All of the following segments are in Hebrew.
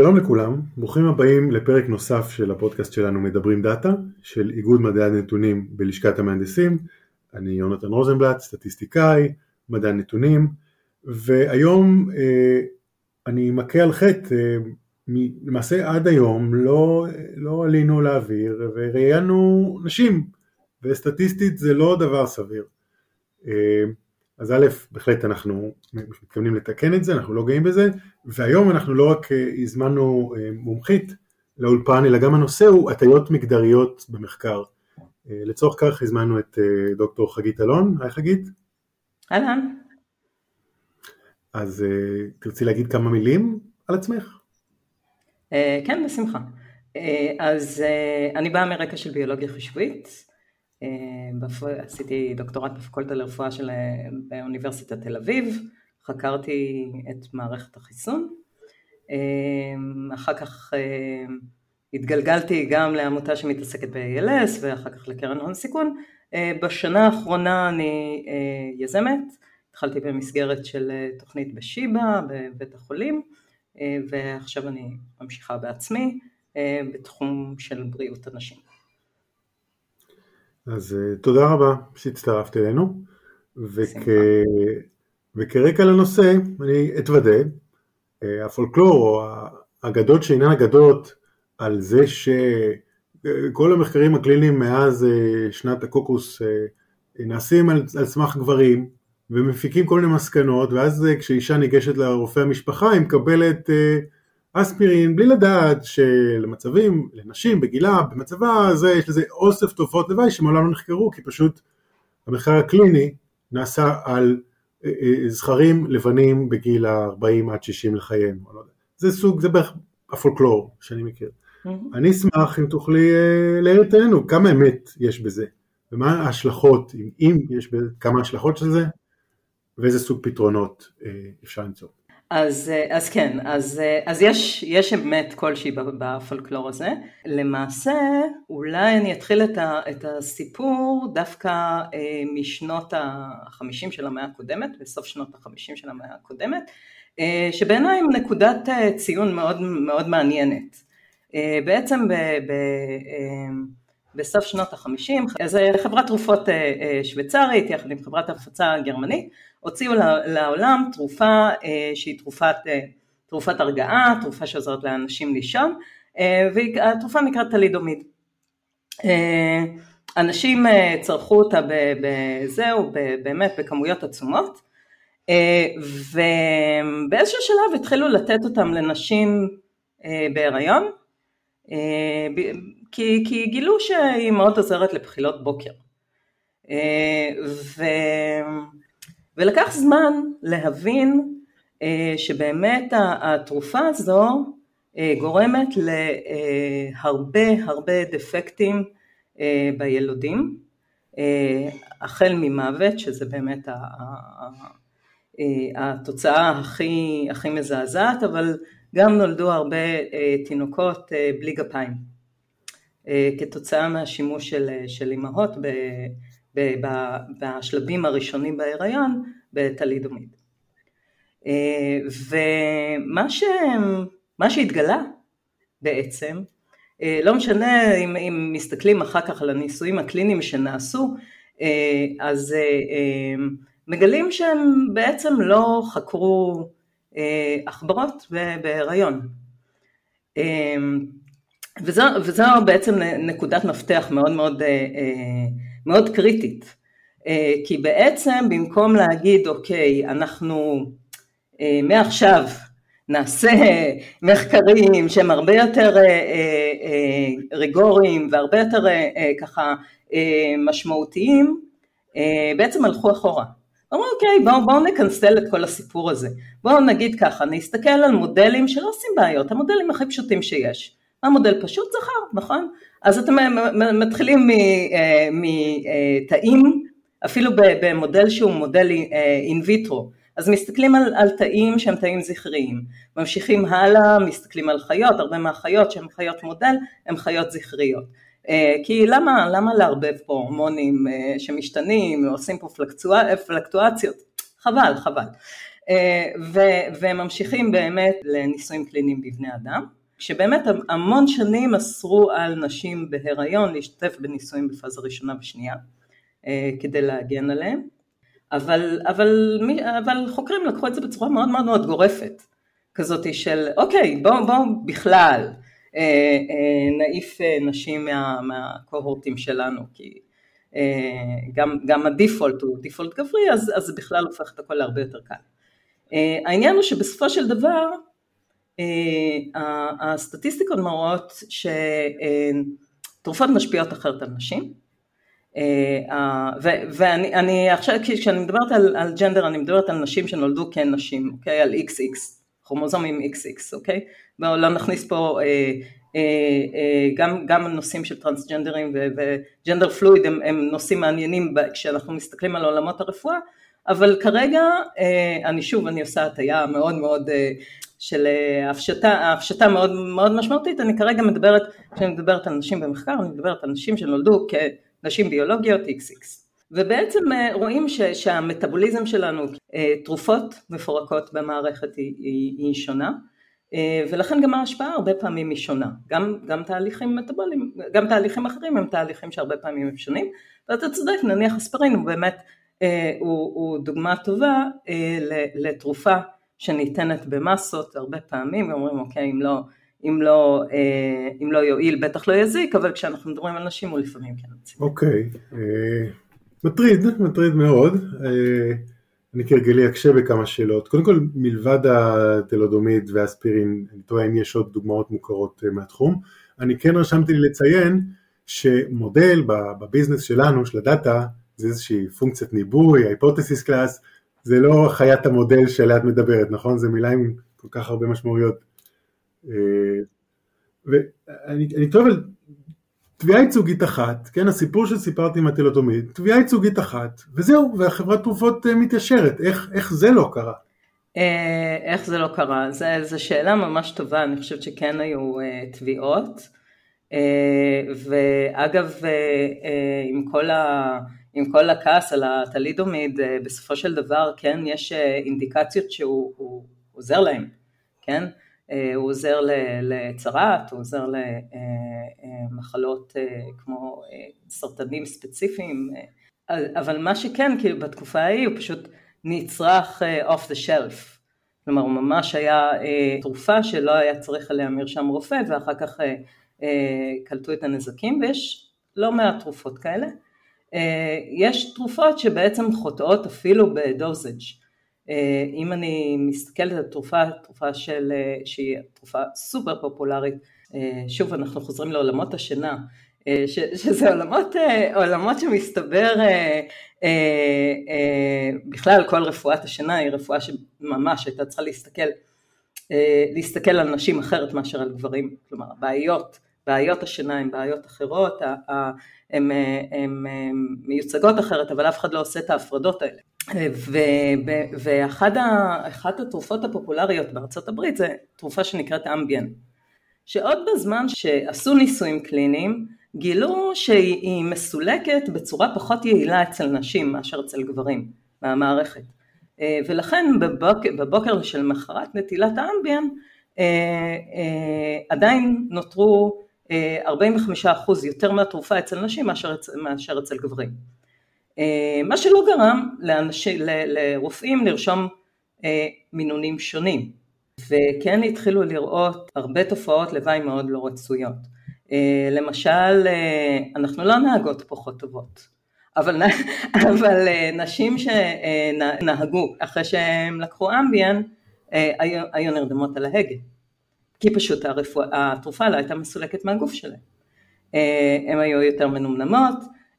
שלום לכולם, ברוכים הבאים לפרק נוסף של הפודקאסט שלנו מדברים דאטה, של איגוד מדעי הנתונים בלשכת המהנדסים. אני יונתן רוזנבלט, סטטיסטיקאי, מדעי הנתונים, והיום אה, אני מכה על חטא, אה, למעשה עד היום לא, לא עלינו לאוויר וראיינו נשים, וסטטיסטית זה לא דבר סביר. אה, אז א', בהחלט אנחנו מתכוונים לתקן את זה, אנחנו לא גאים בזה, והיום אנחנו לא רק אה, הזמנו אה, מומחית לאולפן, אלא גם הנושא הוא הטיות מגדריות במחקר. אה, לצורך כך הזמנו את דוקטור חגית אלון, היי חגית. אהלן. אז תרצי להגיד כמה מילים על עצמך? כן, בשמחה. אז אני באה מרקע של ביולוגיה חישובית, עשיתי דוקטורט בפקולטה לרפואה של אוניברסיטת תל אביב, חקרתי את מערכת החיסון, אחר כך התגלגלתי גם לעמותה שמתעסקת ב-ALS ואחר כך לקרן הון סיכון, בשנה האחרונה אני יזמת, התחלתי במסגרת של תוכנית בשיבא בבית החולים ועכשיו אני ממשיכה בעצמי בתחום של בריאות הנשים. אז אה, תודה רבה שהצטרפת אלינו, וכ... וכרקע לנושא אני אתוודה, אה, הפולקלור או האגדות שאינן אגדות על זה שכל המחקרים הקליניים מאז אה, שנת הקוקוס נעשים על, על סמך גברים ומפיקים כל מיני מסקנות ואז כשאישה ניגשת לרופא המשפחה היא מקבלת אספירין בלי לדעת שלמצבים, לנשים בגילה, במצבה הזה יש לזה אוסף תופעות לוואי שמעולם לא נחקרו כי פשוט המחקר הקליני נעשה על אה, אה, זכרים לבנים בגיל ה-40 עד 60 לחייהם, לא זה סוג, זה בערך הפולקלור שאני מכיר. אני אשמח אם תוכלי אה, להעיר את עינינו כמה אמת יש בזה? ומה ההשלכות, אם, אם יש בזה, כמה השלכות של זה? ואיזה סוג פתרונות אפשר למצוא. אז, אה, אז כן, אז, אה, אז יש, יש אמת כלשהי בפולקלור הזה. למעשה, אולי אני אתחיל את, ה, את הסיפור דווקא אה, משנות החמישים של המאה הקודמת, בסוף שנות החמישים של המאה הקודמת, אה, שבעיניי הם נקודת אה, ציון מאוד, מאוד מעניינת. אה, בעצם ב, ב, אה, בסוף שנות החמישים, אז חברת תרופות אה, אה, שוויצרית יחד עם חברת הפצה גרמנית הוציאו לעולם תרופה אה, שהיא תרופת, תרופת הרגעה, תרופה שעוזרת לאנשים לישון והתרופה נקראת טלידומיד. אנשים צרכו אותה בזהו באמת בכמויות עצומות ובאיזשהו שלב התחילו לתת אותם לנשים בהיריון כי, כי גילו שהיא מאוד עוזרת לבחילות בוקר. אה, ו, ולקח זמן להבין אה, שבאמת התרופה הזו אה, גורמת להרבה הרבה דפקטים בילודים, החל ממוות, שזה באמת התוצאה הכי, הכי מזעזעת, אבל גם נולדו הרבה תינוקות בלי גפיים. אה, כתוצאה מהשימוש של, של אימהות ב, ב, ב, בשלבים הראשונים בהיריון בטלידומיד. אה, ומה ש, שהתגלה בעצם, אה, לא משנה אם, אם מסתכלים אחר כך על הניסויים הקליניים שנעשו, אז מגלים שהם בעצם לא חקרו עכברות בהיריון. וזו, וזו בעצם נקודת מפתח מאוד מאוד, אה, אה, מאוד קריטית, אה, כי בעצם במקום להגיד אוקיי אנחנו מעכשיו נעשה מחקרים שהם הרבה יותר ריגוריים והרבה יותר ככה משמעותיים, בעצם הלכו אחורה. אמרו אוקיי בואו בוא נכנסל את כל הסיפור הזה, בואו נגיד ככה, נסתכל על מודלים שלא עושים בעיות, המודלים הכי פשוטים שיש. המודל פשוט זכר, נכון? אז אתם מתחילים מתאים, אה, אפילו במודל שהוא מודל אין ויטרו, אז מסתכלים על, על תאים שהם תאים זכריים, ממשיכים הלאה, מסתכלים על חיות, הרבה מהחיות שהן חיות מודל הן חיות זכריות. אה, כי למה, למה לערבב פה הורמונים אה, שמשתנים, עושים פה פלקטואציות? חבל, חבל. וממשיכים באמת לניסויים קליניים בבני אדם, שבאמת המון שנים אסרו על נשים בהיריון להשתתף בניסויים בפאזה ראשונה ושנייה, כדי להגן עליהם. אבל, אבל, אבל חוקרים לקחו את זה בצורה מאוד מאוד מאוד גורפת, כזאת של אוקיי בואו בוא בכלל אה, אה, נעיף אה, נשים מה, מהקוהורטים שלנו כי אה, גם, גם הדיפולט הוא דיפולט גברי אז, זה בכלל הופך את הכל להרבה יותר קל. אה, העניין הוא שבסופו של דבר אה, הסטטיסטיקות מראות שתרופות משפיעות אחרת על נשים אה, ואני עכשיו כשאני מדברת על, על ג'נדר אני מדברת על נשים שנולדו כנשים, אוקיי? על XX, כרומוזומים XX, אוקיי? בואו לא נכניס פה אה, אה, אה, גם, גם נושאים של טרנסג'נדרים וג'נדר פלואיד הם, הם נושאים מעניינים כשאנחנו מסתכלים על עולמות הרפואה, אבל כרגע אה, אני שוב אני עושה הטיה מאוד מאוד אה, של אה, הפשטה, הפשטה מאוד מאוד משמעותית, אני כרגע מדברת, כשאני מדברת על נשים במחקר, אני מדברת על נשים שנולדו כ... נשים ביולוגיות XX. ובעצם אה, רואים ש, שהמטאבוליזם שלנו, אה, תרופות מפורקות במערכת היא, היא, היא שונה, ולכן גם ההשפעה הרבה פעמים היא שונה. גם, גם תהליכים מטאבוליים, גם תהליכים אחרים הם תהליכים שהרבה פעמים הם שונים, ואתה צודק, נניח אספרין הוא באמת, הוא, הוא דוגמה טובה לתרופה שניתנת במסות הרבה פעמים, ואומרים אוקיי אם לא אם לא, אה, אם לא יועיל בטח לא יזיק, אבל כשאנחנו מדברים על נשים הוא לפעמים כן מציק. אוקיי, אה, מטריד, מטריד מאוד. אה, אני כהרגלי אקשה בכמה שאלות. קודם כל, מלבד הטלודומיד והאספירין, אני תוהה אם יש עוד דוגמאות מוכרות מהתחום. אני כן רשמתי לי לציין שמודל בביזנס שלנו, של הדאטה, זה איזושהי פונקציית ניבוי, ההיפותסיס קלאס, זה לא חיית המודל שעליה את מדברת, נכון? זה מילה עם כל כך הרבה משמעויות. אה, ואני טוען על תביעה ייצוגית אחת, כן, הסיפור שסיפרתי עם הטלוטומית, תביעה ייצוגית אחת, וזהו, והחברת תרופות אה, מתיישרת, איך, איך זה לא קרה? אה, איך זה לא קרה? זו שאלה ממש טובה, אני חושבת שכן היו תביעות, ואגב, עם כל, ה, עם כל הכעס על הטלידומיד, בסופו של דבר כן יש אינדיקציות שהוא עוזר להם, כן? אה, הוא עוזר לצרעת, הוא עוזר למחלות אה, אה, כמו סרטנים ספציפיים, אבל מה שכן, כאילו בתקופה ההיא הוא פשוט נצרך off the shelf, כלומר הוא ממש היה תרופה שלא היה צריך עליה מרשם רופא ואחר כך קלטו את הנזקים ויש לא מעט תרופות כאלה. יש תרופות שבעצם חוטאות אפילו בדוזג' אה, אם אני מסתכלת על תרופה, תרופה של, אה, שהיא תרופה סופר פופולרית, אה, שוב אנחנו חוזרים לעולמות השינה, ש, שזה עולמות, עולמות שמסתבר בכלל כל רפואת השינה היא רפואה שממש הייתה צריכה להסתכל, להסתכל על נשים אחרת מאשר על גברים, כלומר בעיות, בעיות השינה הן בעיות אחרות, הן מיוצגות אחרת אבל אף אחד לא עושה את ההפרדות האלה ואחת התרופות הפופולריות בארצות הברית זה תרופה שנקראת אמביאן, שעוד בזמן שעשו ניסויים קליניים גילו שהיא מסולקת בצורה פחות יעילה אצל נשים מאשר אצל גברים מהמערכת. ולכן בבוקר, בבוקר של מחרת נטילת האמביאן אה, אה, עדיין נותרו 45% אה, יותר מהתרופה אצל נשים מאשר, מאשר אצל גברים. אה, מה שלא גרם לאנשי, לרופאים לרשום אה, מינונים שונים וכן התחילו לראות הרבה תופעות לוואי מאוד לא רצויות. למשל אנחנו לא נהגות פחות טובות אבל, אבל נשים שנהגו אחרי שהם לקחו אמביאן היו, היו נרדמות על ההגה כי פשוט הרפואה, התרופה לא הייתה מסולקת מהגוף שלהם. הן היו יותר מנומנמות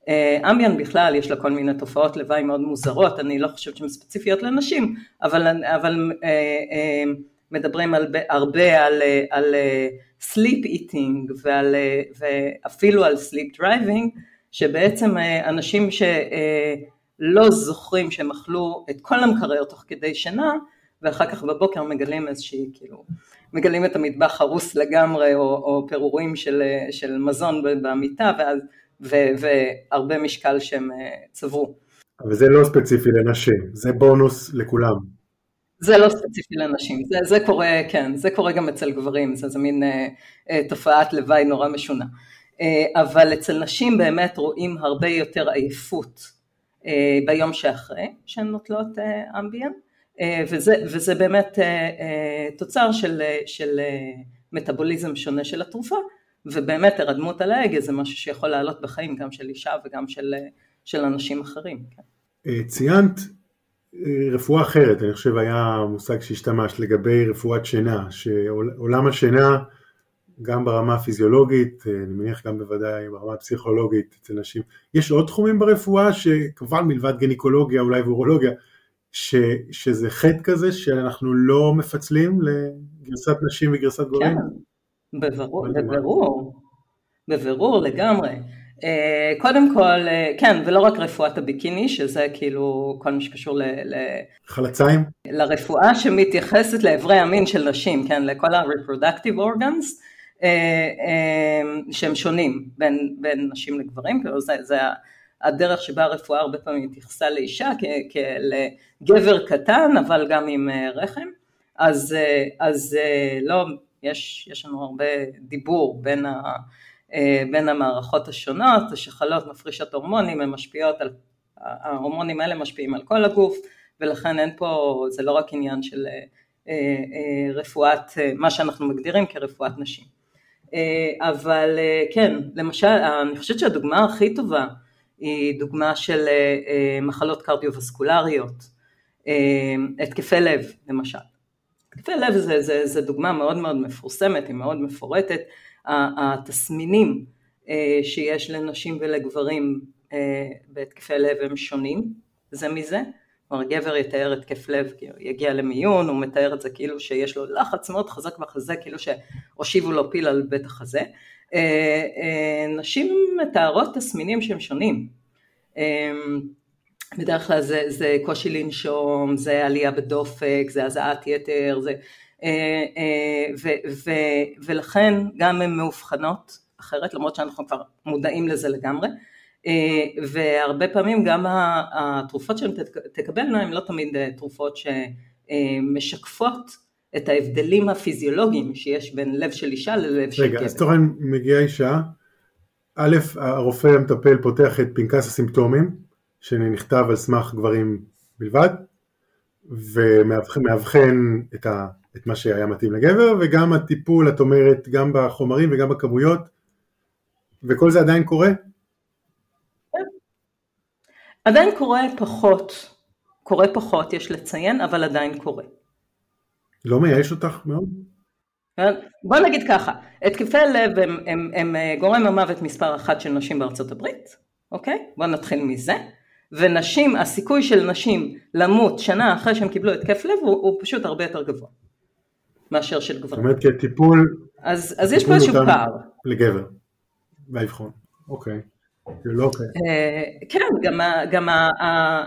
אה, אמביאן בכלל יש לה כל מיני תופעות לוואי מאוד מוזרות, אני לא חושבת שהן ספציפיות לנשים, אבל, אבל אה, אה, מדברים על, הרבה על, על sleep eating ועל, ואפילו על sleep driving, שבעצם אנשים שלא זוכרים שהם אכלו את כל המקרר תוך כדי שינה, ואחר כך בבוקר מגלים איזושהי, כאילו, מגלים את המטבח הרוס לגמרי, או, או פירורים של, של מזון במיטה, ואז והרבה משקל שהם אה, צברו. אבל זה לא ספציפי לנשים, זה בונוס לכולם. זה לא ספציפי לנשים, זה, זה קורה, כן, זה קורה גם אצל גברים, זה, זה מין אה, אה, תופעת לוואי נורא משונה. אה, אבל אצל נשים באמת רואים הרבה יותר עייפות אה, ביום שאחרי שהן נוטלות אה, אמביאן, וזה, וזה באמת אה, אה, תוצר של, אה, של אה, מטאבוליזם שונה של התרופה, ובאמת הרדמות על ההגה זה משהו שיכול לעלות בחיים גם של אישה וגם של, אה, של אנשים אחרים. כן. אה, ציינת אה, רפואה אחרת, אני חושב היה מושג שהשתמשת לגבי רפואת שינה, שעולם השינה גם ברמה הפיזיולוגית, אני מניח גם בוודאי ברמה הפסיכולוגית אצל נשים. יש עוד תחומים ברפואה שכמובן מלבד גניקולוגיה אולי ואורולוגיה, ש, שזה חטא כזה שאנחנו לא מפצלים לגרסת נשים וגרסת גברים? כן, בבירור, בבירור, בבירור לגמרי. אה, קודם כל, אה, כן, ולא רק רפואת הביקיני, שזה כאילו כל מה שקשור ל... ל חלציים? לרפואה שמתייחסת לאיברי המין של נשים, כן, לכל ה-reproductive organs, אה, שהם שונים בין, בין נשים לגברים, כאילו זה, זה הדרך שבה הרפואה הרבה פעמים התייחסה לאישה כגבר קטן, אבל גם עם רחם, אז, אז לא, יש, יש לנו הרבה דיבור בין ה... אה, בין המערכות השונות, השחלות מפרישות הורמונים, הן משפיעות על, ההורמונים האלה משפיעים על כל הגוף, ולכן אין פה, זה לא רק עניין של אה, אה, רפואת, מה שאנחנו מגדירים כרפואת נשים. אבל כן, למשל, אני חושבת שהדוגמה הכי טובה היא דוגמה של מחלות קרדיו-וסקולריות, התקפי לב למשל. התקפי לב זה, זה, זה דוגמה מאוד מאוד מפורסמת, היא מאוד מפורטת, התסמינים אה, שיש לנשים ולגברים אה, בהתקפי לב הם שונים זה מזה, כלומר גבר יתאר התקף לב, יגיע למיון, הוא מתאר את זה כאילו שיש לו לחץ מאוד חזק בחזה, כאילו שהושיבו לו פיל על בית החזה. אה, נשים מתארות תסמינים שהם שונים. בדרך כלל זה, זה קושי לנשום, זה עלייה בדופק, זה הזעת יתר, זה אה, אה, ו, ו, ולכן גם הן מאובחנות אחרת, למרות שאנחנו כבר מודעים לזה לגמרי, אה, והרבה פעמים גם התרופות שהן תקבלנה הן לא תמיד תרופות שמשקפות את ההבדלים הפיזיולוגיים שיש בין לב של אישה ללב של גבר. רגע, אז תוכן מגיעה אישה, א', הרופא המטפל פותח את פנקס הסימפטומים, שנכתב על סמך גברים בלבד, ומאבחן את ה... את מה שהיה מתאים לגבר, וגם הטיפול, את אומרת, גם בחומרים וגם בכמויות, וכל זה עדיין קורה? עדיין קורה פחות, קורה פחות, יש לציין, אבל עדיין קורה. לא מייאש אותך מאוד? בוא נגיד ככה, התקפי לב הם, הם, הם, הם גורם המוות מספר אחת של נשים בארצות הברית, אוקיי? בוא נתחיל מזה. ונשים, הסיכוי של נשים למות שנה אחרי שהם קיבלו התקף לב הוא, הוא פשוט הרבה יותר גבוה. מאשר של גברים. זאת אומרת כטיפול... אז, אז יש פה איזשהו פער. לגבר, באבחון, אוקיי. לא אוקיי. אה, כן, גם, גם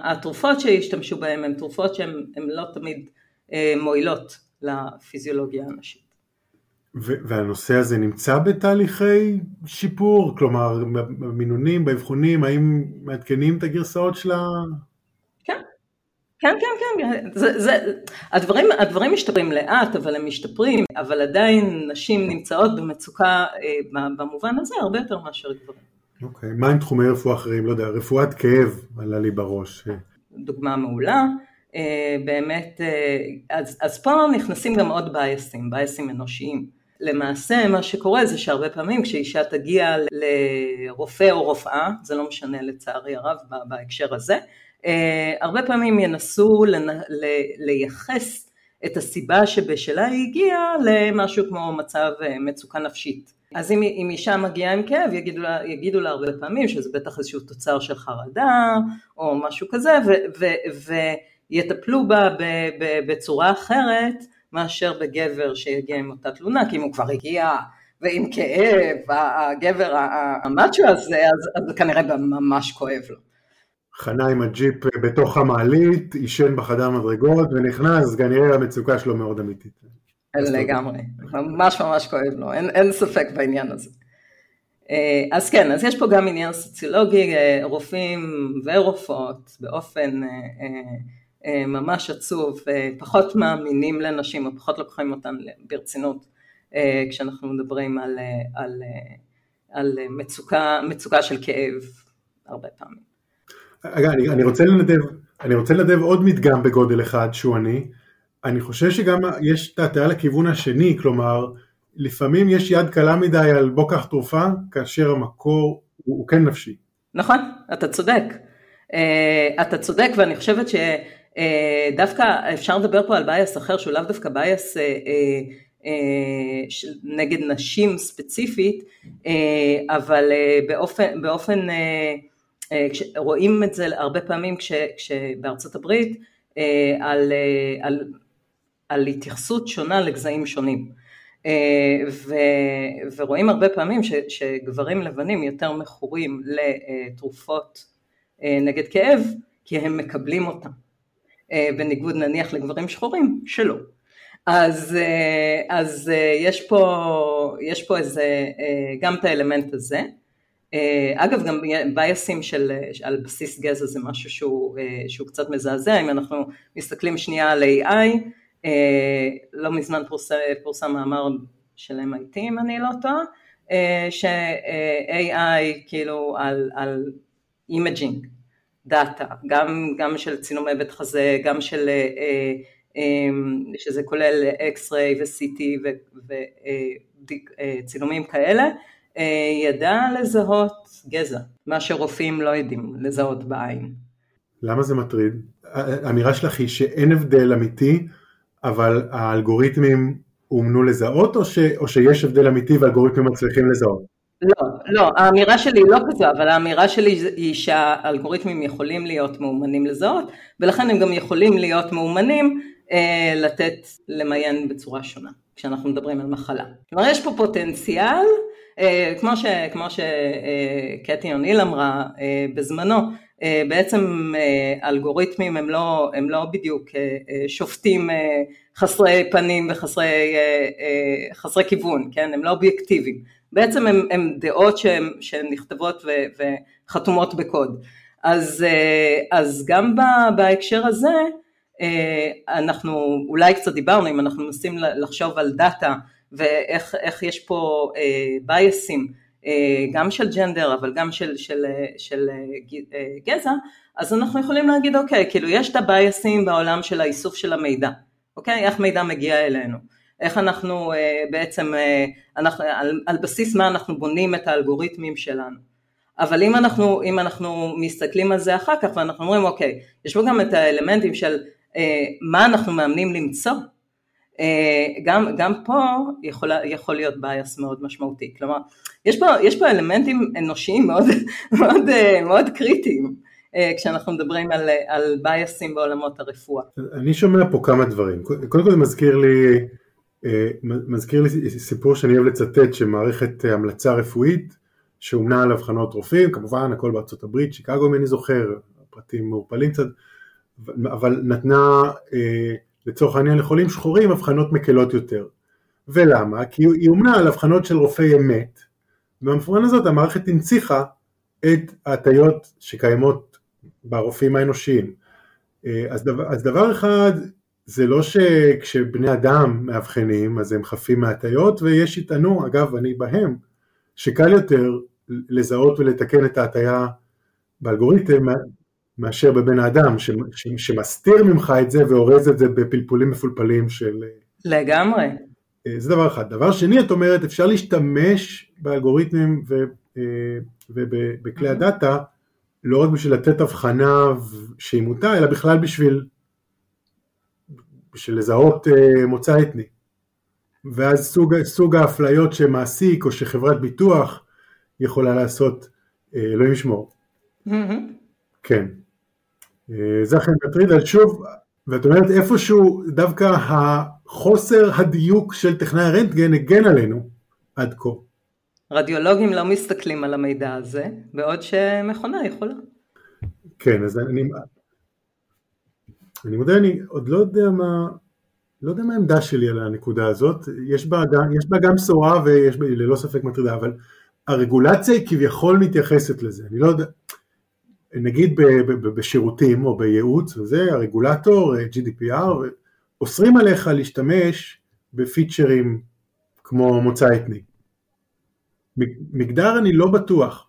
התרופות שהשתמשו בהן הן תרופות שהן לא תמיד אה, מועילות לפיזיולוגיה הנשית. והנושא הזה נמצא בתהליכי שיפור? כלומר, במינונים, באבחונים, האם מעדכנים את הגרסאות של ה... כן, כן, כן, זה, זה, הדברים, הדברים משתפרים לאט, אבל הם משתפרים, אבל עדיין נשים נמצאות במצוקה אה, במובן הזה הרבה יותר מאשר גברים. אוקיי, מה עם תחומי רפואה אחרים? לא יודע, רפואת כאב עלה לי בראש. דוגמה מעולה, אה, באמת, אה, אז, אז פה נכנסים גם עוד בייסים, בייסים אנושיים. למעשה מה שקורה זה שהרבה פעמים כשאישה תגיע לרופא או רופאה, זה לא משנה לצערי הרב בהקשר הזה, אה, הרבה פעמים ינסו לייחס את הסיבה שבשלה היא הגיעה למשהו כמו מצב אה, מצוקה נפשית. אז אם, אם אישה מגיעה עם כאב יגידו לה, יגידו לה הרבה פעמים שזה בטח איזשהו תוצר של חרדה או משהו כזה ו, ו, ויטפלו בה בצורה אחרת מאשר בגבר שיגיע עם אותה תלונה כי אם הוא כבר הגיע ועם כאב הגבר המאצ'ו הזה אז, אז כנראה ממש כואב לו. חנה עם הג'יפ בתוך המעלית, עישן בחדר מדרגות ונכנס, כנראה המצוקה שלו מאוד אמיתית. לגמרי, ממש ממש כואב לו, אין, אין ספק בעניין הזה. אה, אז כן, אז יש פה גם עניין סוציולוגי, אה, רופאים ורופאות באופן ממש עצוב, פחות מאמינים לנשים או פחות לוקחים אותן ברצינות כשאנחנו מדברים על, על, על מצוקה, מצוקה של כאב הרבה פעמים. אגב, אני, אני רוצה לנדב, אני רוצה לנדב עוד מדגם בגודל אחד שהוא אני, אני חושב שגם יש את ההטיה לכיוון השני, כלומר, לפעמים יש יד קלה מדי על בוא קח תרופה, כאשר המקור הוא, הוא כן נפשי. נכון, אתה צודק. Uh, אתה צודק ואני חושבת שדווקא uh, אפשר לדבר פה על bias אחר שהוא לאו דווקא bias uh, uh, נגד נשים ספציפית, אבל באופן, באופן רואים את זה הרבה פעמים כש, כשבארצות הברית על, על, על התייחסות שונה לגזעים שונים. ו, ורואים הרבה פעמים ש, שגברים לבנים יותר מכורים לתרופות נגד כאב כי הם מקבלים אותם, בניגוד נניח לגברים שחורים שלא. אז, אז יש, פה, יש פה איזה, גם את האלמנט הזה. אגב גם בייסים של, על בסיס גזע זה משהו שהוא, שהוא קצת מזעזע, אם אנחנו מסתכלים שנייה על AI, אה, לא מזמן פורסם, פורסם מאמר של MIT אם אני לא טועה, אה, ש-AI כאילו על, על imaging, data, גם, גם של צילומי בית חזה, גם של, אה, שזה כולל X-ray ו-CT וצילומים כאלה, ידע לזהות גזע, מה שרופאים לא יודעים לזהות בעין. למה זה מטריד? האמירה שלך היא שאין הבדל אמיתי אבל האלגוריתמים אומנו לזהות או, ש, או שיש הבדל אמיתי והאלגוריתמים מצליחים לזהות? לא, לא, האמירה שלי היא לא כזו, אבל האמירה שלי היא שהאלגוריתמים יכולים להיות מאומנים לזהות, ולכן הם גם יכולים להיות מאומנים אה, לתת למיין בצורה שונה, כשאנחנו מדברים על מחלה. כלומר יש פה פוטנציאל, אה, כמו, ש, כמו שקטי אה, אוניל אמרה אה, בזמנו, אה, בעצם אה, אלגוריתמים הם לא, הם לא בדיוק אה, שופטים חסרי פנים וחסרי חסרי כיוון, כן? הם לא אובייקטיביים. בעצם הם דעות שהן, שהן נכתבות ו, וחתומות בקוד. אז, אז גם בהקשר הזה אנחנו אולי קצת דיברנו, אם אנחנו מנסים לחשוב על דאטה ואיך יש פה בייסים אה, גם של ג'נדר אבל גם של, של, של אה, גזע, אז אנחנו יכולים להגיד אוקיי, כאילו יש את הבייסים בעולם של האיסוף של המידע, אוקיי? איך מידע מגיע אלינו, איך אנחנו אה, בעצם, אנחנו, על, על בסיס מה אנחנו בונים את האלגוריתמים שלנו. אבל אם אנחנו, אם אנחנו מסתכלים על זה אחר כך ואנחנו אומרים אוקיי, יש פה גם את האלמנטים של מה אנחנו מאמנים למצוא, אה, גם, גם פה יכול, יכול להיות בייס מאוד משמעותי, כלומר יש פה, יש פה אלמנטים אנושיים מאוד, מאוד, אה, מאוד קריטיים אה, כשאנחנו מדברים על, על בייסים בעולמות הרפואה. אני שומע פה כמה דברים, קודם כל זה מזכיר לי, מזכיר לי סיפור שאני אוהב לצטט שמערכת המלצה רפואית שאומנה על אבחנות רופאים, כמובן הכל בארצות הברית, שיקגו אם אני זוכר, פרטים מעורפלים קצת, אבל נתנה לצורך העניין לחולים שחורים אבחנות מקלות יותר. ולמה? כי היא אומנה על אבחנות של רופאי אמת, ובמפורן הזאת המערכת הנציחה את ההטיות שקיימות ברופאים האנושיים. אה, אז דבר, אז דבר אחד, זה לא שכשבני אדם מאבחנים אז הם חפים מהטיות, ויש יטענו, אגב אני בהם, שקל יותר לזהות ולתקן את ההטיה באלגוריתם מאשר בבן אדם ש, ש, שמסתיר ממך את זה ואורז את זה בפלפולים מפולפלים של... לגמרי. אה, זה דבר אחד. דבר שני, את אומרת, אפשר להשתמש באלגוריתמים ו, אה, ובכלי הדאטה לא רק בשביל לתת הבחנה שהיא מוטה, אלא בכלל בשביל, בשביל לזהות אה, מוצא אתני. ואז סוג, סוג האפליות שמעסיק או שחברת ביטוח יכולה לעשות, אלוהים ישמור. Mm-hmm. כן. אה, זה אכן מטריד, אבל שוב, ואת אומרת איפשהו דווקא החוסר הדיוק של טכנאי הרנטגן הגן עלינו עד כה. רדיולוגים לא מסתכלים על המידע הזה, בעוד שמכונה יכולה. כן, אז אני, אני מודה, אני עוד לא יודע מה, לא יודע מה העמדה שלי על הנקודה הזאת, יש בה, יש בה גם בשורה ויש בה ללא ספק מטרידה, אבל הרגולציה היא כביכול מתייחסת לזה, אני לא יודע, נגיד בשירותים או בייעוץ וזה, הרגולטור, GDPR, אוסרים עליך להשתמש בפיצ'רים כמו מוצא אתני. מגדר אני לא בטוח.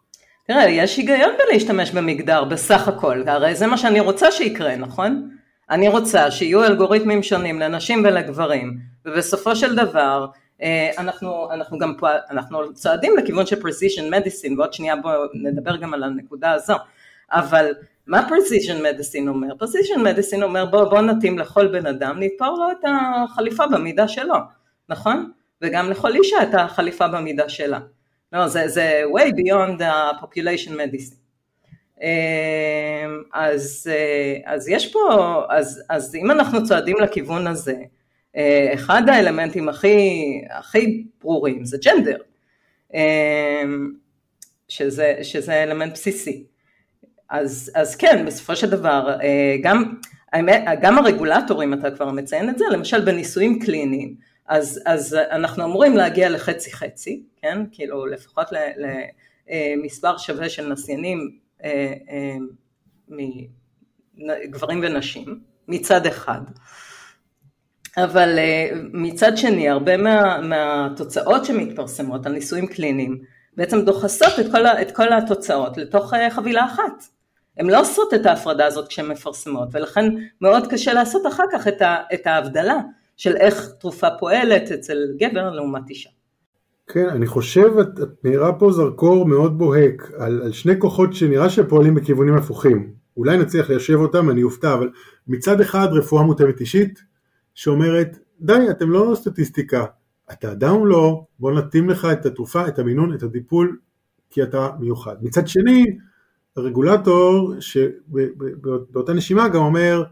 תראה, יש היגיון בלהשתמש במגדר בסך הכל, הרי זה מה שאני רוצה שיקרה, נכון? אני רוצה שיהיו אלגוריתמים שונים לנשים ולגברים, ובסופו של דבר אה, אנחנו, אנחנו גם פה, אנחנו צועדים לכיוון של precision medicine, ועוד שנייה בואו נדבר גם על הנקודה הזו, אבל מה precision medicine אומר? precision medicine אומר בואו בוא נתאים לכל בן אדם, נתפור לו את החליפה במידה שלו, נכון? וגם לכל אישה את החליפה במידה שלה. לא, זה, זה way beyond the population medicine. אמ, אז, אה, אז יש פה, אז, אז אם אנחנו צועדים לכיוון הזה, אה, אחד האלמנטים הכי, הכי ברורים זה ג'נדר, אמ, שזה, שזה אלמנט בסיסי. אז, אז כן, בסופו של דבר, אה, גם, גם הרגולטורים, אתה כבר מציין את זה, למשל בניסויים קליניים, אז, אז אנחנו אמורים להגיע לחצי חצי, כן, כאילו לפחות למספר שווה של נסיינים מגברים ונשים מצד אחד, אבל אה, מצד שני הרבה מה, מהתוצאות שמתפרסמות על ניסויים קליניים בעצם דוחסות את כל, את כל התוצאות לתוך חבילה אחת. הן לא עושות את ההפרדה הזאת כשהן מפרסמות ולכן מאוד קשה לעשות אחר כך את, ה, את ההבדלה של איך תרופה פועלת אצל גבר לעומת אישה. כן, אני חושב, את, את נראה פה זרקור מאוד בוהק על, על שני כוחות שנראה שפועלים בכיוונים הפוכים. אולי נצליח ליישב אותם, אני אופתע, אבל מצד אחד רפואה מותאמת אישית, שאומרת, די, אתם לא סטטיסטיקה, אתה אדם לא, בוא נתאים לך את התרופה, את המינון, את הטיפול, כי אתה מיוחד. מצד שני, הרגולטור שבאותה נשימה גם אומר,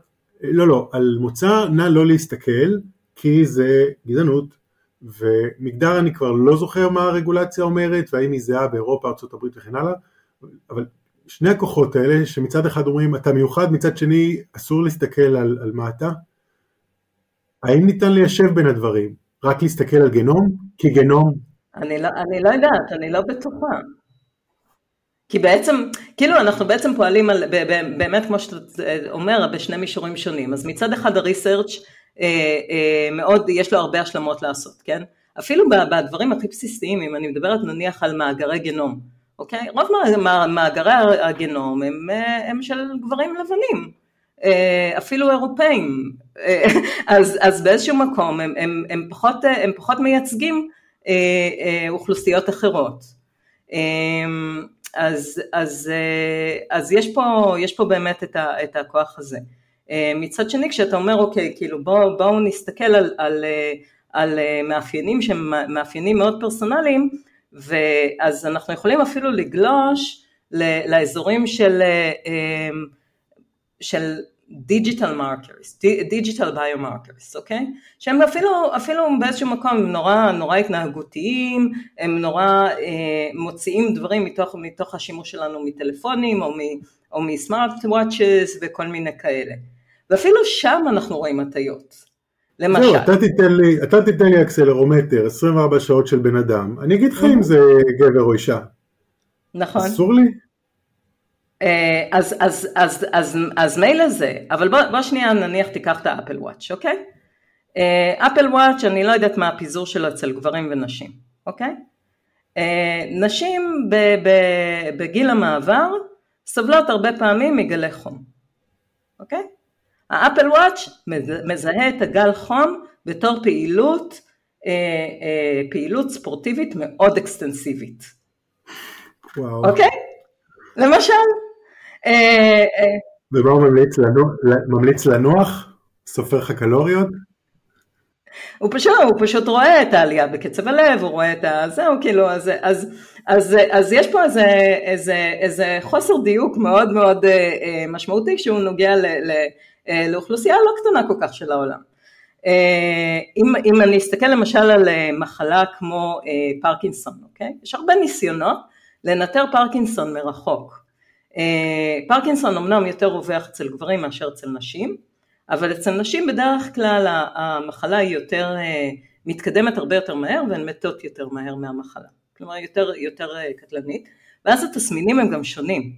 לא, לא, על מוצא נא לא להסתכל, כי זה גזענות, ומגדר אני כבר לא זוכר מה הרגולציה אומרת והאם היא זהה באירופה, ארה"ב וכן הלאה, אבל שני הכוחות האלה שמצד אחד אומרים אתה מיוחד, מצד שני אסור להסתכל על, על מה אתה, האם ניתן ליישב בין הדברים? רק להסתכל על גנום? כי גנום... אני לא, אני לא יודעת, אני לא בטוחה. כי בעצם, כאילו אנחנו בעצם פועלים על, באמת כמו שאתה אומר, בשני מישורים שונים. אז מצד אחד הריסרצ' מאוד, יש לו הרבה השלמות לעשות, כן? אפילו בדברים הכי בסיסיים, אם אני מדברת נניח על מאגרי גנום, אוקיי? רוב מאגרי הגנום הם, אה, הם של גברים לבנים, אפילו אירופאים, אז, אז באיזשהו מקום הם, הם, הם, פחות, הם פחות מייצגים אוכלוסיות אחרות. אז, אז, אז יש, פה, יש פה באמת את, ה, את הכוח הזה. אה, מצד שני כשאתה אומר אוקיי כאילו בואו בוא נסתכל על, על, אה, על אה, מאפיינים שהם מאפיינים מאוד פרסונליים ואז אנחנו יכולים אפילו לגלוש לאזורים של, של digital markers, digital biomarkers, אוקיי? שהם אפילו, אפילו באיזשהו מקום הם נורא, נורא התנהגותיים, הם נורא אה, מוציאים דברים מתוך, מתוך השימוש שלנו מטלפונים או, או מסמארט וואצ'ס וכל מיני כאלה. ואפילו שם אנחנו רואים הטיות. למשל. זהו, אתה תיתן לי, אתה תיתן לי אקסלרומטר 24 שעות של בן אדם, אני אגיד לך אם זה גבר או אישה. נכון. אסור לי? אה, אז, אז, אז, אז, אז מילא זה, אבל בוא, בוא שנייה נניח תיקח את האפל וואץ', אוקיי? אפל וואץ', אני לא יודעת מה הפיזור שלו אצל גברים ונשים, אוקיי? אה, נשים ב, ב, בגיל המעבר סובלות הרבה פעמים מגלי חום, אוקיי? האפל וואץ' מזהה את הגל חום בתור פעילות, אה, אה, פעילות ספורטיבית מאוד אקסטנסיבית. וואו. אוקיי? למשל. אה, ומה הוא ממליץ, לנוח, ממליץ לנוח? סופר לך קלוריות? הוא פשוט, הוא פשוט רואה את העלייה בקצב הלב, הוא רואה את ה... זהו, כאילו, אז, אז, אז, אז יש פה איזה, איזה, איזה חוסר דיוק מאוד מאוד משמעותי שהוא נוגע ל... ל אה, לאוכלוסייה לא קטנה כל כך של העולם. אה, אם, אם אני אסתכל למשל על אה, מחלה כמו פרקינסון, אוקיי? יש הרבה ניסיונות לנטר פרקינסון מרחוק. פרקינסון אמנם יותר רווח אצל גברים מאשר אצל נשים, אבל אצל נשים בדרך כלל המחלה היא יותר מתקדמת הרבה יותר מהר והן מתות יותר מהר מהמחלה, כלומר יותר, יותר קטלנית, ואז התסמינים הם גם שונים.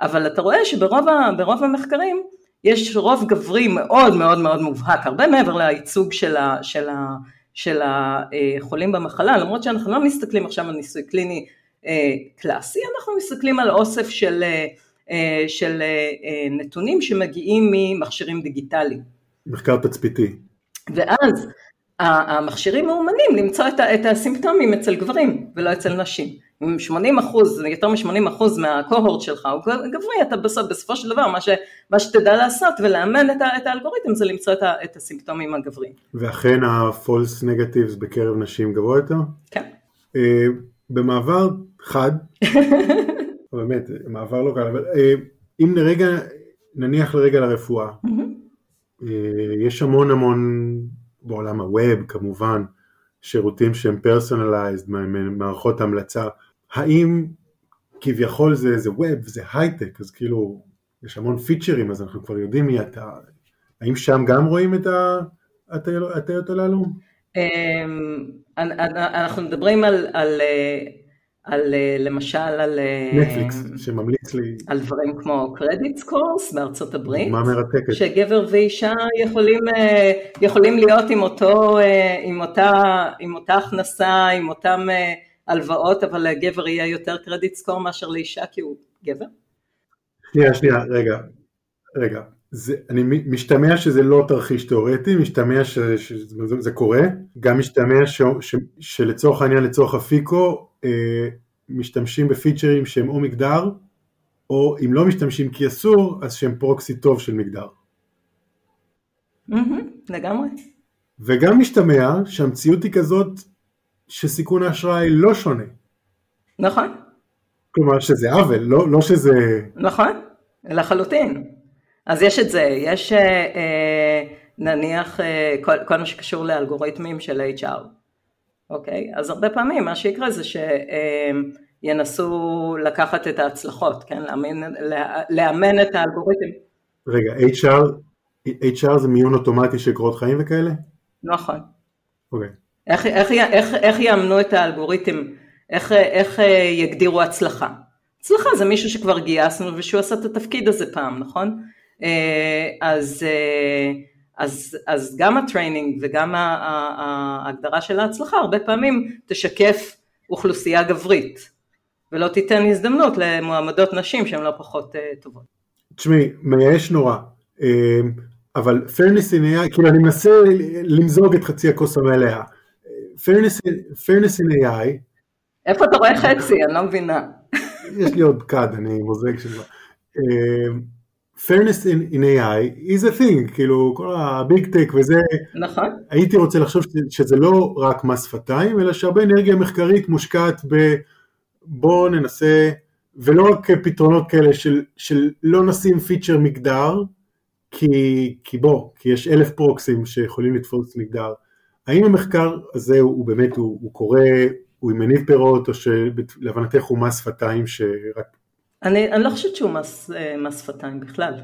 אבל אתה רואה שברוב המחקרים יש רוב גברי מאוד מאוד מאוד מובהק, הרבה מעבר לייצוג של, ה, של, ה, של החולים במחלה, למרות שאנחנו לא מסתכלים עכשיו על ניסוי קליני אה, קלאסי, אנחנו מסתכלים על אוסף של, אה, של אה, נתונים שמגיעים ממכשירים דיגיטליים. מחקר תצפיתי. ואז המכשירים מאומנים למצוא את הסימפטומים אצל גברים ולא אצל נשים. אם 80 אחוז, יותר מ-80 אחוז מהקוהורט שלך הוא גברי, אתה בסוף, בסופו של דבר מה, ש, מה שתדע לעשות ולאמן את, את האלגוריתם זה למצוא את, ה, את הסימפטומים הגבריים. ואכן ה-false negatives בקרב נשים גבוה יותר? כן. Uh, במעבר חד, באמת, מעבר לא קל, אבל uh, אם לרגע, נניח לרגע לרפואה, uh, יש המון המון בעולם הווב כמובן, שירותים שהם פרסונליזד, מערכות המלצה, האם כביכול זה, זה ווב, זה הייטק, אז כאילו יש המון פיצ'רים, אז אנחנו כבר יודעים מי אתה, האם שם גם רואים את ההטיות הללו? אמ, אנחנו מדברים על, על, על למשל על נטפליקס שממליץ לי. על דברים כמו קרדיט קורס בארצות הברית, מה מרתקת, שגבר ואישה יכולים, יכולים להיות עם, אותו, עם, אותה, עם אותה הכנסה, עם אותם הלוואות, אבל לגבר יהיה יותר קרדיט סקור מאשר לאישה כי הוא גבר? שנייה, שנייה, רגע, רגע. זה, אני משתמע שזה לא תרחיש תיאורטי, משתמע ש, שזה זה קורה, גם משתמע ש, ש, שלצורך העניין, לצורך הפיקו, אה, משתמשים בפיצ'רים שהם או מגדר, או אם לא משתמשים כי אסור, אז שהם פרוקסי טוב של מגדר. Mm-hmm, לגמרי. וגם משתמע שהמציאות היא כזאת שסיכון האשראי לא שונה. נכון. כלומר שזה עוול, לא, לא שזה... נכון, לחלוטין. אז יש את זה, יש אה, אה, נניח אה, כל, כל מה שקשור לאלגוריתמים של HR, אוקיי? אז הרבה פעמים מה שיקרה זה שינסו לקחת את ההצלחות, כן? לאמן, לאמן את האלגוריתם. רגע, HR, HR זה מיון אוטומטי של קורות חיים וכאלה? נכון. אוקיי. איך, איך, איך, איך יאמנו את האלגוריתם, איך, איך יגדירו הצלחה? הצלחה זה מישהו שכבר גייסנו ושהוא עשה את התפקיד הזה פעם, נכון? אה, אז, אה, אז, אז גם ה training וגם ההגדרה של ההצלחה הרבה פעמים תשקף אוכלוסייה גברית ולא תיתן הזדמנות למועמדות נשים שהן לא פחות אה, טובות. תשמעי, מייאש נורא, אבל fairness in AI, כאילו אני מנסה למזוג את חצי הכוס המלאה. Fairness, in AI... איפה אתה רואה חצי? אני לא מבינה. יש לי עוד כד, אני מוזג של זה. fairness in, in AI is a thing, כאילו כל הביג טק וזה, נכון. הייתי רוצה לחשוב שזה לא רק מס שפתיים, אלא שהרבה אנרגיה מחקרית מושקעת ב בוא ננסה, ולא רק פתרונות כאלה של, של לא נשים פיצ'ר מגדר, כי, כי בוא, כי יש אלף פרוקסים שיכולים לתפוס מגדר. האם המחקר הזה הוא, הוא באמת, הוא, הוא קורה, הוא מניב פירות, או שלהבנתך הוא מס שפתיים שרק אני, אני לא חושבת שהוא מס, אה, מס שפתיים בכלל.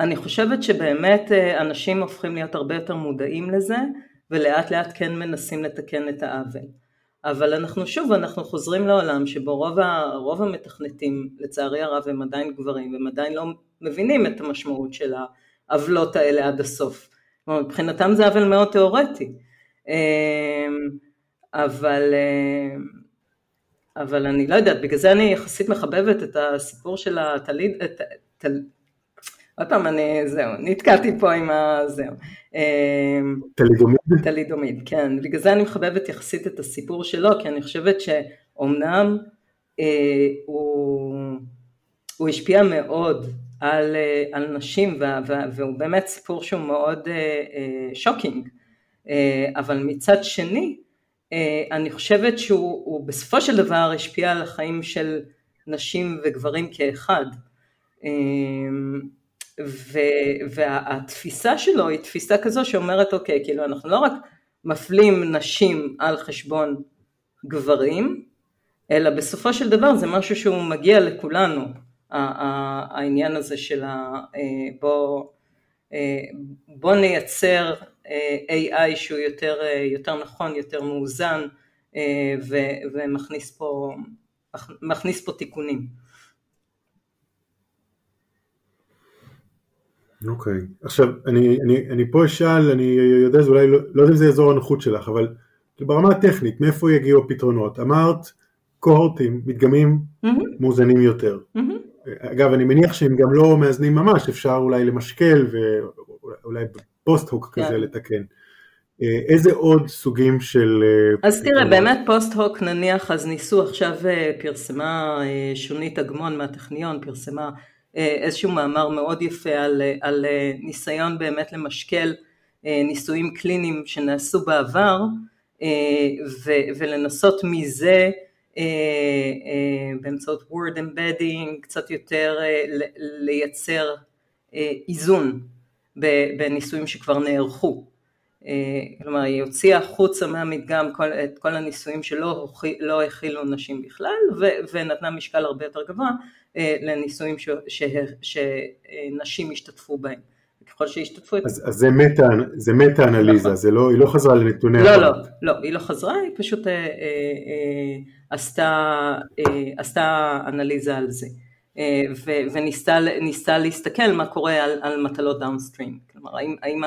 אני חושבת שבאמת אה, אנשים הופכים להיות הרבה יותר מודעים לזה ולאט לאט כן מנסים לתקן את העוול. אבל אנחנו שוב, אנחנו חוזרים לעולם שבו רוב, ה, רוב המתכנתים לצערי הרב הם עדיין גברים והם עדיין לא מבינים את המשמעות של העוולות האלה עד הסוף. מבחינתם זה עוול מאוד תיאורטי. אה, אבל אבל אני לא יודעת, בגלל זה אני יחסית מחבבת את הסיפור של התליד, את, תל... עוד פעם אני, זהו, נתקעתי פה עם ה... זהו. אמ, תלידומיד? תלידומיד, כן. בגלל זה אני מחבבת יחסית את הסיפור שלו, כי אני חושבת שאומנם אה, הוא, הוא השפיע מאוד על, אה, על נשים, וה, וה, והוא באמת סיפור שהוא מאוד אה, אה, שוקינג, אבל מצד שני, אה, אני חושבת שהוא בסופו של דבר השפיע על החיים של נשים וגברים כאחד. אה, והתפיסה שלו היא תפיסה כזו שאומרת אוקיי, כאילו אנחנו לא רק מפלים נשים על חשבון גברים, אלא בסופו של דבר זה משהו שהוא מגיע לכולנו, העניין הזה של ה... אה, בוא, בוא נייצר AI שהוא יותר, יותר נכון, יותר מאוזן ו, ומכניס פה, מכניס פה תיקונים. אוקיי, okay. עכשיו אני, אני, אני פה אשאל, אני יודע, זה אולי לא, לא יודע אם זה אזור הנוחות שלך, אבל ברמה הטכנית, מאיפה יגיעו הפתרונות? אמרת קוהורטים, מדגמים mm-hmm. מאוזנים יותר. Mm-hmm. אגב, אני מניח שהם גם לא מאזנים ממש, אפשר אולי למשקל ואולי פוסט הוק yeah. כזה כן. לתקן. אה, איזה עוד סוגים של... אה, אז תראה, באמת פוסט הוק נניח, אז ניסו עכשיו, אה, פרסמה שונית אגמון מהטכניון, פרסמה איזשהו מאמר מאוד יפה על, על ניסיון באמת למשקל ניסויים קליניים שנעשו בעבר, ו, ולנסות מזה באמצעות word embedding קצת יותר לייצר איזון בניסויים שכבר נערכו. אה, כלומר היא הוציאה החוצה מהמדגם כל, את כל הניסויים שלא לא הכילו נשים בכלל ו, ונתנה משקל הרבה יותר גבוה אה, לניסויים ש, ש, שנשים השתתפו בהם. ככל שהשתתפו... אז, אז זה מטה, זה מטה אנליזה, נכון. לא, היא לא חזרה לנתוני... לא, לא, לא, היא לא חזרה, היא פשוט אה, אה, אה, עשתה, אה, עשתה אנליזה על זה. אה, וניסתה להסתכל מה קורה על, על מטלות דאונסטרים, כלומר האם, האם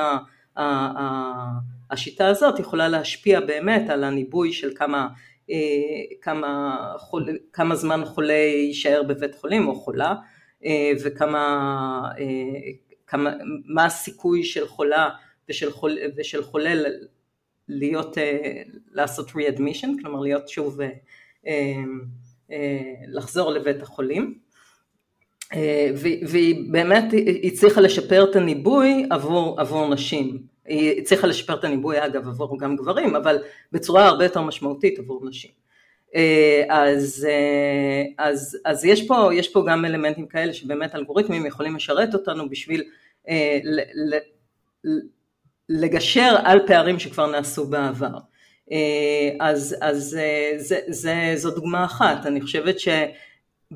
השיטה הזאת יכולה להשפיע באמת על הניבוי של כמה, אה, כמה, חול, כמה זמן חולה יישאר בבית חולים או חולה אה, וכמה, אה, כמה, מה הסיכוי של חולה ושל, חול, ושל חולה להיות, לעשות re-admission, כלומר להיות שוב, לחזור לבית החולים. אה, והיא באמת הצליחה לשפר את הניבוי עבור, עבור נשים. היא הצליחה לשפר את הניבוי אגב עבור גם גברים, אבל בצורה הרבה יותר משמעותית עבור נשים. אה, אז, אה, אז, אז יש, פה, יש פה גם אלמנטים כאלה שבאמת אלגוריתמים יכולים לשרת אותנו בשביל לגשר על פערים שכבר נעשו בעבר. אז, אז זה, זה, זו דוגמה אחת, אני חושבת ש...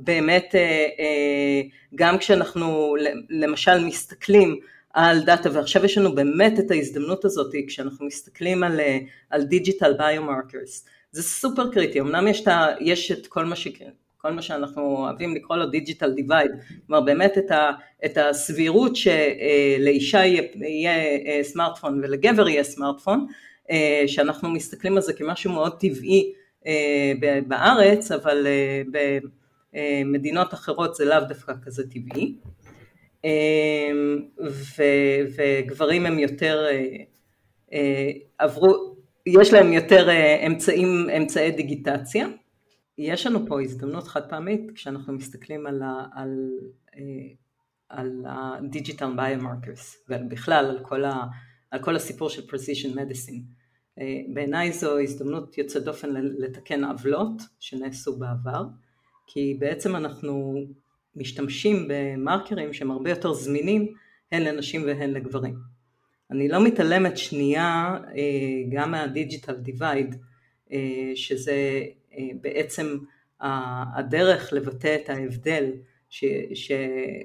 באמת אה, אה, גם כשאנחנו למשל מסתכלים על דאטה ועכשיו יש לנו באמת את ההזדמנות הזאת כשאנחנו מסתכלים על, אה, על digital biomarkers זה סופר קריטי. אמנם יש, ה, יש את כל מה, ש, כל מה שאנחנו אוהבים לקרוא לו digital divide כלומר באמת את, ה, את הסבירות שלאישה יהיה, יהיה סמארטפון ולגבר יהיה סמארטפון שאנחנו מסתכלים על זה כמשהו מאוד טבעי בארץ אבל מדינות אחרות זה לאו דווקא כזה טבעי. אה, וגברים הם יותר אה, עברו, יש להם יותר אמצעים, אמצעי דיגיטציה. יש לנו פה הזדמנות חד פעמית כשאנחנו מסתכלים על, ה, על, על ה-digital biomarkers ובכלל על כל, ה, על כל הסיפור של precision medicine. בעיניי זו הזדמנות יוצאת דופן לתקן עוולות שנעשו בעבר כי בעצם אנחנו משתמשים במרקרים שהם הרבה יותר זמינים הן לנשים והן לגברים. אני לא מתעלמת שנייה אה, גם מהדיג'יטל דיווייד אה, שזה אה, בעצם הדרך לבטא את ההבדל ש, ש,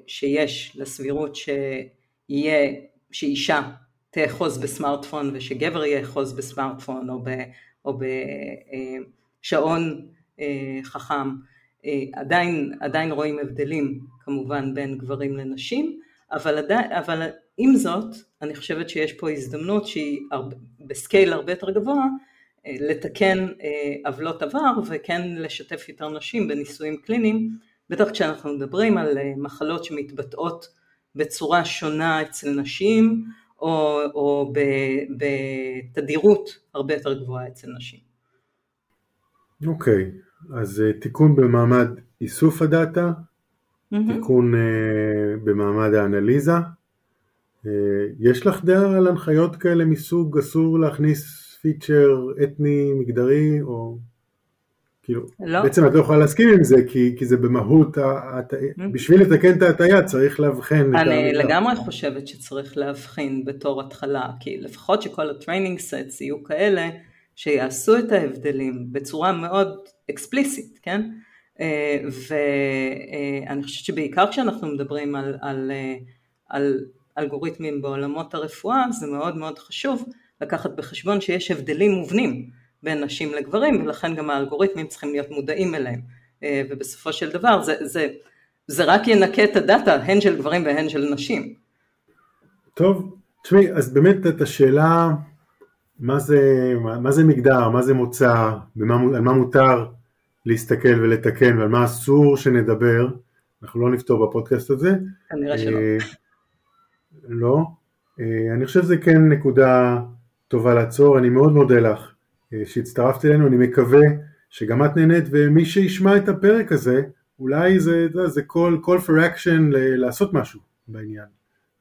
שיש לסבירות שיהיה, שאישה תאחוז בסמארטפון ושגבר יאחוז בסמארטפון או, ב, או בשעון חכם עדיין, עדיין רואים הבדלים כמובן בין גברים לנשים, אבל, עדיין, אבל עם זאת אני חושבת שיש פה הזדמנות שהיא הרבה, בסקייל הרבה יותר גבוה אה, לתקן אה, עוולות עבר וכן לשתף יותר נשים בניסויים קליניים, בטח כשאנחנו מדברים על מחלות שמתבטאות בצורה שונה אצל נשים או, או בתדירות הרבה יותר גבוהה אצל נשים. אוקיי, okay. אז אה, תיקון במעמד איסוף הדאטה, mm-hmm. תיקון uh, במעמד האנליזה. Uh, יש לך דעה על הנחיות כאלה מסוג אסור להכניס פיצ'ר אתני, מגדרי, או כאילו, לא. בעצם את לא יכולה להסכים עם זה, כי, כי זה במהות, הת... בשביל לתקן את ההטייה צריך לאבחן. אני לגמרי חושבת שצריך להבחין בתור התחלה, כי לפחות שכל ה training sets יהיו כאלה, שיעשו את ההבדלים בצורה מאוד אקספליסית, כן? אה, ואני חושבת שבעיקר כשאנחנו מדברים על, על, אה, על אלגוריתמים בעולמות הרפואה זה מאוד מאוד חשוב לקחת בחשבון שיש הבדלים מובנים בין נשים לגברים ולכן גם האלגוריתמים צריכים להיות מודעים אליהם אה, ובסופו של דבר זה, זה, זה רק ינקה את הדאטה הן של גברים והן של נשים. טוב, תשמעי, אז באמת את השאלה מה זה, מה, זה מגדר, מה זה מוצא, במה, על מה מותר להסתכל ולתקן ועל מה אסור שנדבר, אנחנו לא נפתור בפודקאסט הזה. כנראה שלא. אה, לא. אה, אני חושב שזה כן נקודה טובה לעצור, אני מאוד מודה לך אה, שהצטרפת אלינו, אני מקווה שגם את נהנית ומי שישמע את הפרק הזה, אולי זה, זה, זה call, call for action לעשות משהו בעניין.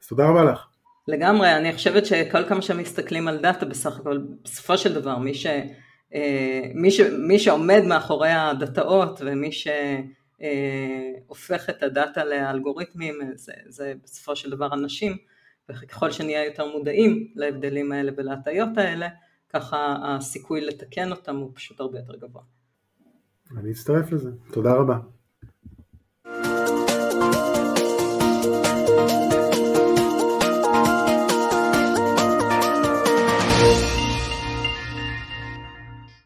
אז תודה רבה לך. לגמרי, אני חושבת שכל כמה שמסתכלים על דאטה בסך הכל, בסופו של דבר, מי, ש, מי, ש, מי שעומד מאחורי הדאטאות ומי שהופך את הדאטה לאלגוריתמים, זה, זה בסופו של דבר אנשים, וככל שנהיה יותר מודעים להבדלים האלה ולהטיות האלה, ככה הסיכוי לתקן אותם הוא פשוט הרבה יותר גבוה. אני אצטרף לזה, תודה רבה.